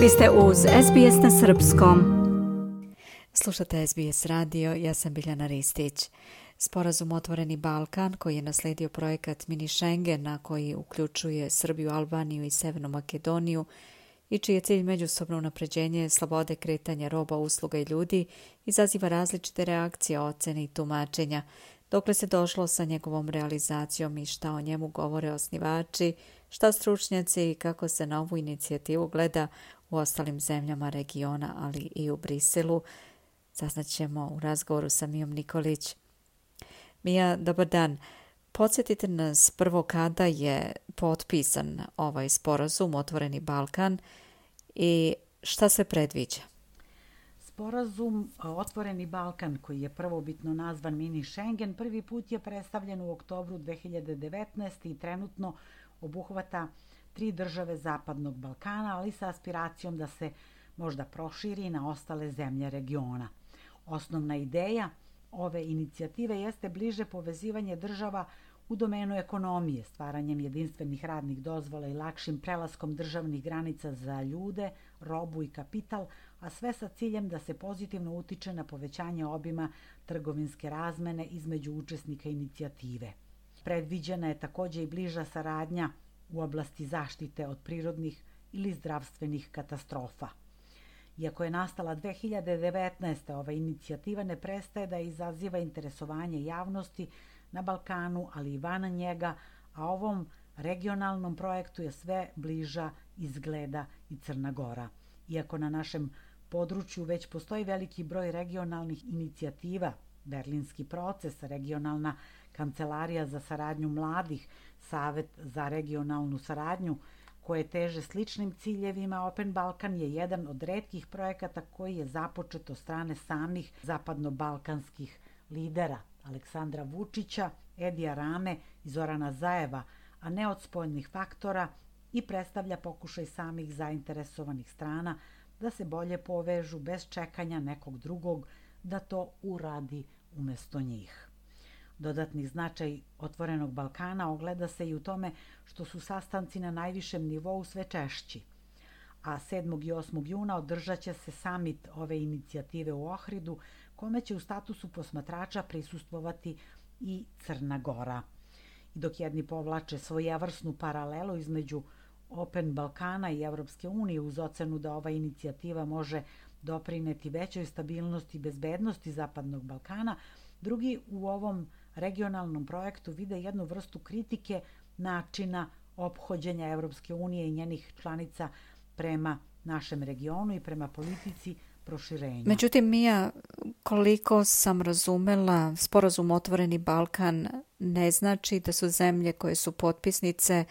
Vi ste uz SBS na Srpskom. Slušate SBS radio, ja sam Biljana Ristić. Sporazum Otvoreni Balkan, koji je nasledio projekat Mini Schengena, koji uključuje Srbiju, Albaniju i Severnu Makedoniju, i čiji je cilj međusobno unapređenje slobode kretanja roba, usluga i ljudi, izaziva različite reakcije, ocene i tumačenja, dokle se došlo sa njegovom realizacijom i šta o njemu govore osnivači, šta stručnjaci i kako se na ovu inicijativu gleda u ostalim zemljama regiona, ali i u Briselu. Saznaćemo u razgovoru sa Mijom Nikolić. Mija, dobar dan. Podsjetite nas prvo kada je potpisan ovaj sporazum Otvoreni Balkan i šta se predviđa? Sporazum Otvoreni Balkan, koji je prvobitno nazvan Mini Schengen, prvi put je predstavljen u oktobru 2019. i trenutno obuhvata tri države Zapadnog Balkana, ali sa aspiracijom da se možda proširi na ostale zemlje regiona. Osnovna ideja ove inicijative jeste bliže povezivanje država u domenu ekonomije, stvaranjem jedinstvenih radnih dozvola i lakšim prelaskom državnih granica za ljude, robu i kapital, a sve sa ciljem da se pozitivno utiče na povećanje obima trgovinske razmene između učesnika inicijative. Predviđena je takođe i bliža saradnja u oblasti zaštite od prirodnih ili zdravstvenih katastrofa. Iako je nastala 2019. ova inicijativa ne prestaje da izaziva interesovanje javnosti na Balkanu, ali i van njega, a ovom regionalnom projektu je sve bliža izgleda i Crna Gora. Iako na našem području već postoji veliki broj regionalnih inicijativa, Berlinski proces, regionalna kancelarija za saradnju mladih, Savet za regionalnu saradnju, koje teže sličnim ciljevima, Open Balkan je jedan od redkih projekata koji je započet od strane samih zapadno-balkanskih lidera Aleksandra Vučića, Edija Rame i Zorana Zajeva, a ne od spoljnih faktora i predstavlja pokušaj samih zainteresovanih strana da se bolje povežu bez čekanja nekog drugog da to uradi umesto njih. Dodatni značaj Otvorenog Balkana ogleda se i u tome što su sastanci na najvišem nivou sve češći. A 7. i 8. juna održat će se samit ove inicijative u Ohridu, kome će u statusu posmatrača prisustvovati i Crna Gora. I dok jedni povlače svojevrsnu paralelu između Open Balkana i Evropske unije uz ocenu da ova inicijativa može doprineti većoj stabilnosti i bezbednosti Zapadnog Balkana, drugi u ovom regionalnom projektu vide jednu vrstu kritike načina ophođenja Evropske unije i njenih članica prema našem regionu i prema politici proširenja. Međutim, Mija, koliko sam razumela, sporazum Otvoreni Balkan ne znači da su zemlje koje su potpisnice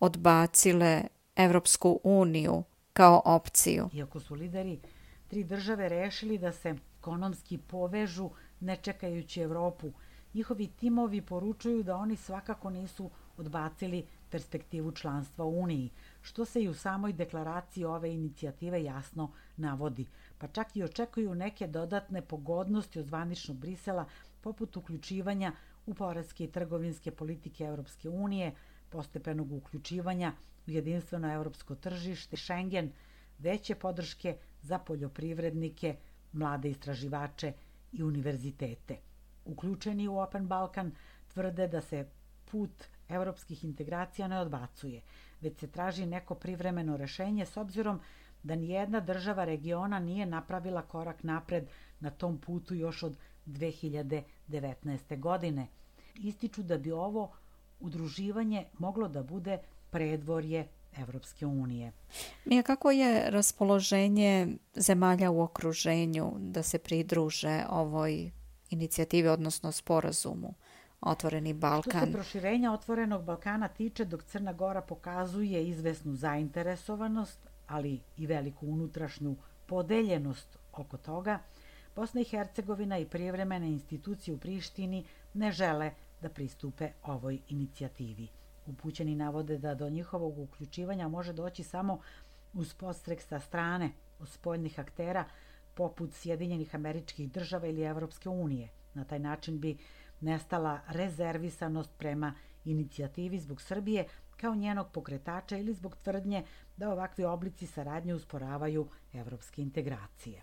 odbacile Evropsku uniju kao opciju. Iako su lideri tri države rešili da se ekonomski povežu ne čekajući Evropu, njihovi timovi poručuju da oni svakako nisu odbacili perspektivu članstva u Uniji, što se i u samoj deklaraciji ove inicijative jasno navodi, pa čak i očekuju neke dodatne pogodnosti od zvaničnog Brisela, poput uključivanja u poredske i trgovinske politike Evropske unije, postepenog uključivanja u jedinstveno evropsko tržište, Schengen, veće podrške za poljoprivrednike, mlade istraživače i univerzitete. Uključeni u Open Balkan tvrde da se put evropskih integracija ne odbacuje, već se traži neko privremeno rešenje s obzirom da nijedna država regiona nije napravila korak napred na tom putu još od 2019. godine. Ističu da bi ovo udruživanje moglo da bude predvorje Evropske unije. Mija, kako je raspoloženje zemalja u okruženju da se pridruže ovoj inicijativi, odnosno sporazumu? Otvoreni Balkan. Što se proširenja Otvorenog Balkana tiče, dok Crna Gora pokazuje izvesnu zainteresovanost, ali i veliku unutrašnju podeljenost oko toga, Bosna i Hercegovina i privremene institucije u Prištini ne žele da pristupe ovoj inicijativi. Upućeni navode da do njihovog uključivanja može doći samo uz postrek sa strane od spoljnih aktera poput Sjedinjenih američkih država ili Evropske unije. Na taj način bi nestala rezervisanost prema inicijativi zbog Srbije kao njenog pokretača ili zbog tvrdnje da ovakvi oblici saradnje usporavaju evropske integracije.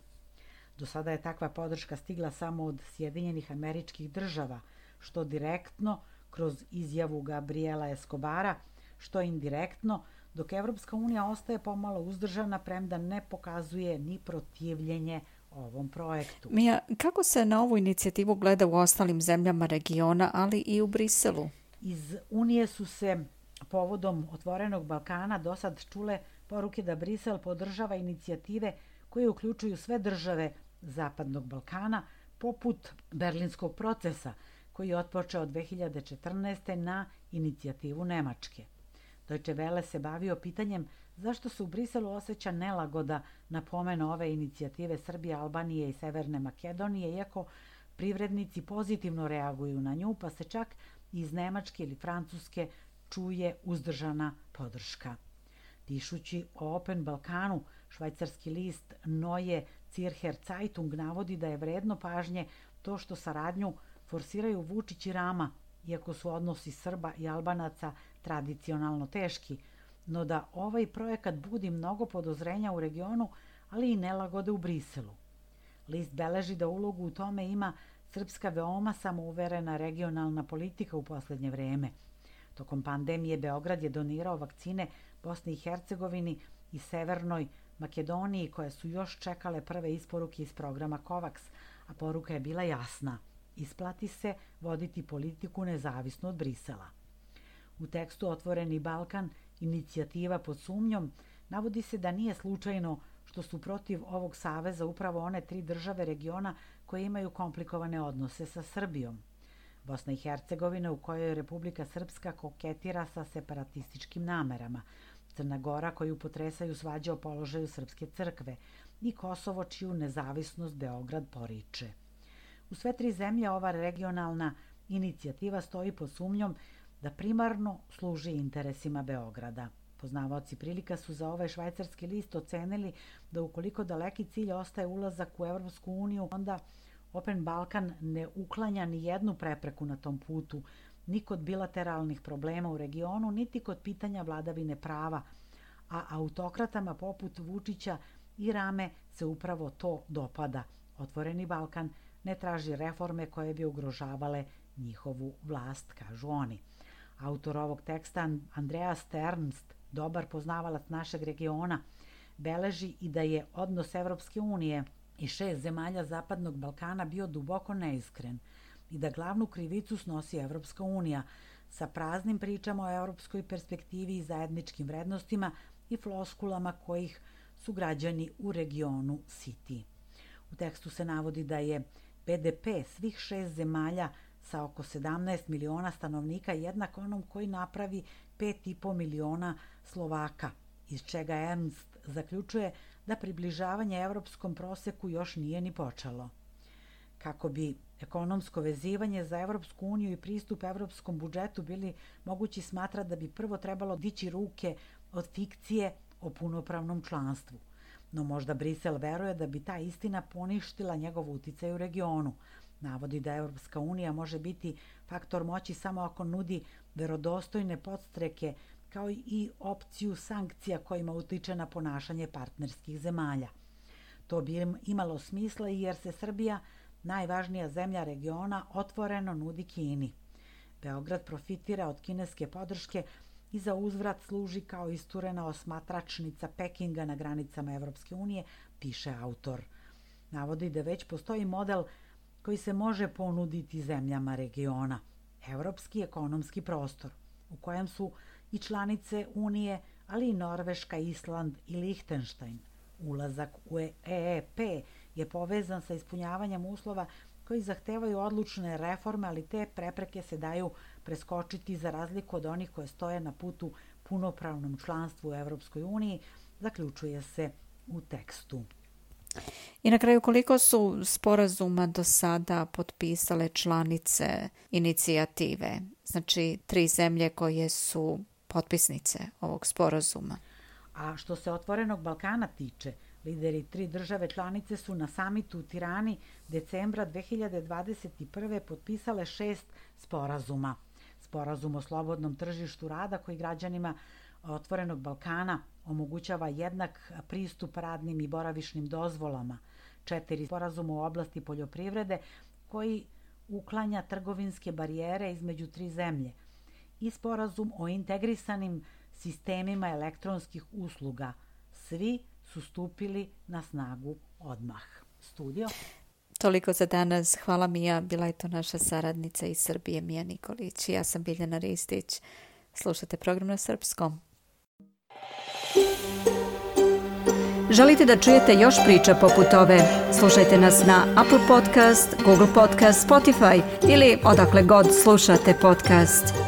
Do sada je takva podrška stigla samo od Sjedinjenih američkih država, što direktno kroz izjavu Gabriela Escobara, što indirektno, dok Evropska unija ostaje pomalo uzdržana premda ne pokazuje ni protivljenje ovom projektu. Mija, kako se na ovu inicijativu gleda u ostalim zemljama regiona, ali i u Briselu? Iz Unije su se povodom Otvorenog Balkana do sad čule poruke da Brisel podržava inicijative koje uključuju sve države Zapadnog Balkana, poput Berlinskog procesa, koji je otpočeo 2014. na inicijativu Nemačke. Deutsche Welle se bavio pitanjem zašto se u Briselu osjeća nelagoda na pomenu ove inicijative Srbije, Albanije i Severne Makedonije, iako privrednici pozitivno reaguju na nju, pa se čak iz Nemačke ili Francuske čuje uzdržana podrška. Pišući o Open Balkanu, švajcarski list Neue Zirher Zeitung navodi da je vredno pažnje to što saradnju forsiraju Vučić i Rama, iako su odnosi Srba i Albanaca tradicionalno teški, no da ovaj projekat budi mnogo podozrenja u regionu, ali i nelagode u Briselu. List beleži da ulogu u tome ima srpska veoma samouverena regionalna politika u poslednje vreme. Tokom pandemije Beograd je donirao vakcine Bosni i Hercegovini i Severnoj Makedoniji koje su još čekale prve isporuke iz programa COVAX, a poruka je bila jasna. Isplati se voditi politiku nezavisno od Brisela. U tekstu Otvoreni Balkan, inicijativa pod sumnjom, navodi se da nije slučajno što su protiv ovog saveza upravo one tri države regiona koje imaju komplikovane odnose sa Srbijom. Bosna i Hercegovina u kojoj Republika Srpska koketira sa separatističkim namerama, Crna Gora koju potresaju svađe o položaju Srpske crkve i Kosovo čiju nezavisnost Beograd poriče. Sve tri zemlje ova regionalna inicijativa stoji pod sumnjom da primarno služi interesima Beograda. Poznavaoci prilika su za ovaj švajcarski list ocenili da ukoliko daleki cilj ostaje ulazak u Evropsku uniju, onda Open Balkan ne uklanja ni jednu prepreku na tom putu, ni kod bilateralnih problema u regionu, niti kod pitanja vladavine prava, a autokratama poput Vučića i Rame se upravo to dopada. Otvoreni Balkan ne traži reforme koje bi ugrožavale njihovu vlast, kažu oni. Autor ovog teksta, Andreas Sternst, dobar poznavalac našeg regiona, beleži i da je odnos Evropske unije i šest zemalja Zapadnog Balkana bio duboko neiskren i da glavnu krivicu snosi Evropska unija sa praznim pričama o evropskoj perspektivi i zajedničkim vrednostima i floskulama kojih su građani u regionu siti. U tekstu se navodi da je BDP svih šest zemalja sa oko 17 miliona stanovnika jednak onom koji napravi 5,5 miliona Slovaka, iz čega Ernst zaključuje da približavanje evropskom proseku još nije ni počelo. Kako bi ekonomsko vezivanje za Evropsku uniju i pristup evropskom budžetu bili mogući smatra da bi prvo trebalo dići ruke od fikcije o punopravnom članstvu. No možda Brisel veruje da bi ta istina poništila njegov uticaj u regionu. Navodi da Evropska unija može biti faktor moći samo ako nudi verodostojne podstreke kao i opciju sankcija kojima utiče na ponašanje partnerskih zemalja. To bi imalo smisla jer se Srbija, najvažnija zemlja regiona, otvoreno nudi Kini. Beograd profitira od kineske podrške i za uzvrat služi kao isturena osmatračnica Pekinga na granicama Evropske unije, piše autor. Navodi da već postoji model koji se može ponuditi zemljama regiona, evropski ekonomski prostor, u kojem su i članice Unije, ali i Norveška, Island i Lichtenstein. Ulazak u EEP je povezan sa ispunjavanjem uslova koji zahtevaju odlučne reforme, ali te prepreke se daju preskočiti za razliku od onih koje stoje na putu punopravnom članstvu u Evropskoj uniji, zaključuje se u tekstu. I na kraju koliko su sporazuma do sada potpisale članice inicijative? Znači tri zemlje koje su potpisnice ovog sporazuma. A što se otvorenog Balkana tiče, lideri tri države članice su na samitu u Tirani decembra 2021. potpisale šest sporazuma – sporazum o slobodnom tržištu rada koji građanima Otvorenog Balkana omogućava jednak pristup radnim i boravišnim dozvolama, četiri sporazuma u oblasti poljoprivrede koji uklanja trgovinske barijere između tri zemlje i sporazum o integrisanim sistemima elektronskih usluga. Svi su stupili na snagu odmah. Studio. Toliko za danas. Hvala Mija. Bila je to naša saradnica iz Srbije, Mija Nikolić. Ja sam Biljana Ristić. Slušate program na srpskom. Želite da čujete još priča poput ove? Slušajte nas na Apple Podcast, Google Podcast, Spotify ili odakle god slušate podcast.